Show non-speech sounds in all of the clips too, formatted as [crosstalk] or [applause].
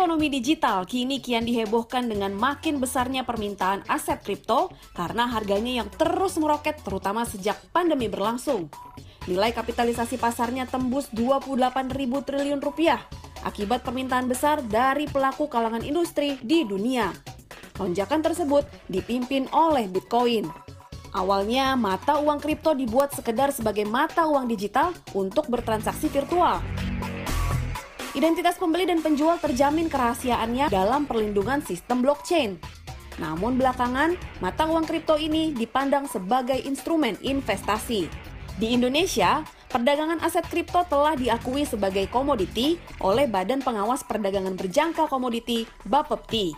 Ekonomi digital kini kian dihebohkan dengan makin besarnya permintaan aset kripto karena harganya yang terus meroket terutama sejak pandemi berlangsung. Nilai kapitalisasi pasarnya tembus 28 ribu triliun rupiah akibat permintaan besar dari pelaku kalangan industri di dunia. Lonjakan tersebut dipimpin oleh Bitcoin. Awalnya, mata uang kripto dibuat sekedar sebagai mata uang digital untuk bertransaksi virtual. Identitas pembeli dan penjual terjamin kerahasiaannya dalam perlindungan sistem blockchain. Namun belakangan, mata uang kripto ini dipandang sebagai instrumen investasi. Di Indonesia, perdagangan aset kripto telah diakui sebagai komoditi oleh Badan Pengawas Perdagangan Berjangka Komoditi (Bapepti).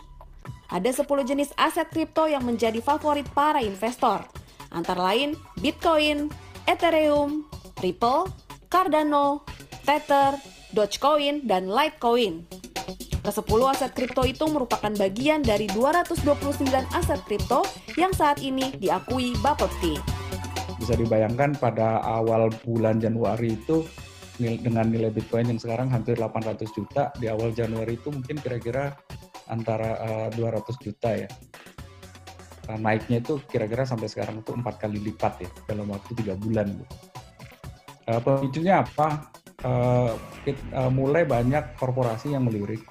Ada 10 jenis aset kripto yang menjadi favorit para investor, antara lain Bitcoin, Ethereum, Ripple, Cardano, Tether, Dogecoin, dan Litecoin. Ke-10 aset kripto itu merupakan bagian dari 229 aset kripto yang saat ini diakui Bapepti. Bisa dibayangkan pada awal bulan Januari itu dengan nilai Bitcoin yang sekarang hampir 800 juta, di awal Januari itu mungkin kira-kira antara uh, eh, 200 juta ya. Nah, naiknya itu kira-kira sampai sekarang itu empat kali lipat ya dalam waktu tiga bulan. Uh, pemicunya apa? Uh, uh, mulai banyak korporasi yang melirik.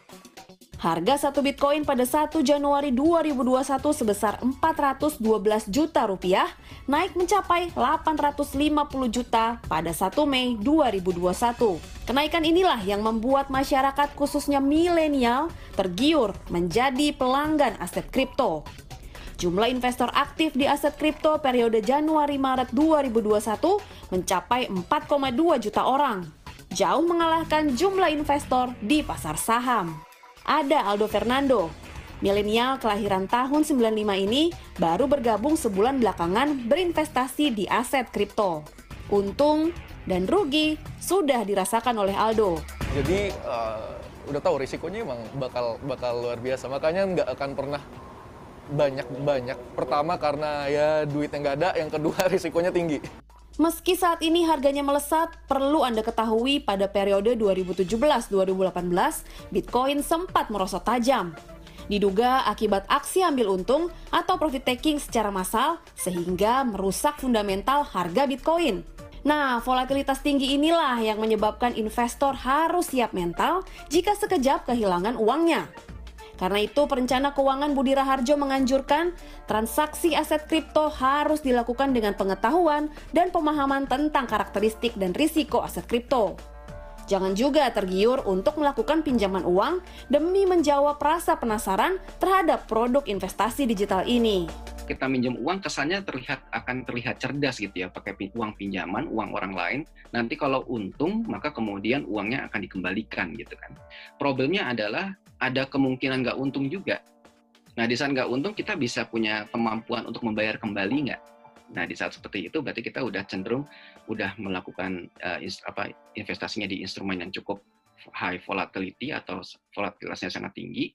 Harga satu Bitcoin pada 1 Januari 2021 sebesar 412 juta rupiah, naik mencapai 850 juta pada 1 Mei 2021. Kenaikan inilah yang membuat masyarakat khususnya milenial tergiur menjadi pelanggan aset kripto. Jumlah investor aktif di aset kripto periode Januari-Maret 2021 mencapai 4,2 juta orang jauh mengalahkan jumlah investor di pasar saham. Ada Aldo Fernando, milenial kelahiran tahun 95 ini baru bergabung sebulan belakangan berinvestasi di aset kripto. Untung dan rugi sudah dirasakan oleh Aldo. Jadi uh, udah tahu risikonya emang bakal bakal luar biasa, makanya nggak akan pernah banyak banyak. Pertama karena ya duit yang nggak ada, yang kedua [laughs] risikonya tinggi. Meski saat ini harganya melesat, perlu Anda ketahui pada periode 2017-2018, Bitcoin sempat merosot tajam. Diduga akibat aksi ambil untung atau profit taking secara massal sehingga merusak fundamental harga Bitcoin. Nah, volatilitas tinggi inilah yang menyebabkan investor harus siap mental jika sekejap kehilangan uangnya. Karena itu, perencana keuangan Budi Raharjo menganjurkan transaksi aset kripto harus dilakukan dengan pengetahuan dan pemahaman tentang karakteristik dan risiko aset kripto. Jangan juga tergiur untuk melakukan pinjaman uang demi menjawab rasa penasaran terhadap produk investasi digital ini. Kita minjem uang kesannya terlihat akan terlihat cerdas gitu ya pakai uang pinjaman uang orang lain. Nanti kalau untung maka kemudian uangnya akan dikembalikan gitu kan. Problemnya adalah ada kemungkinan nggak untung juga. Nah, di saat nggak untung, kita bisa punya kemampuan untuk membayar kembali nggak? Nah, di saat seperti itu, berarti kita udah cenderung udah melakukan uh, apa investasinya di instrumen yang cukup high volatility atau volatilitasnya sangat tinggi.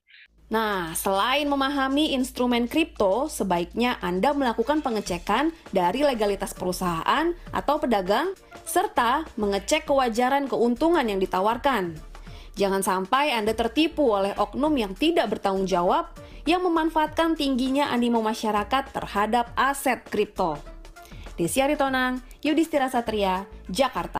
Nah, selain memahami instrumen kripto, sebaiknya Anda melakukan pengecekan dari legalitas perusahaan atau pedagang, serta mengecek kewajaran keuntungan yang ditawarkan. Jangan sampai Anda tertipu oleh oknum yang tidak bertanggung jawab yang memanfaatkan tingginya animo masyarakat terhadap aset kripto. Desi Aritonang, Yudhistira Satria, Jakarta.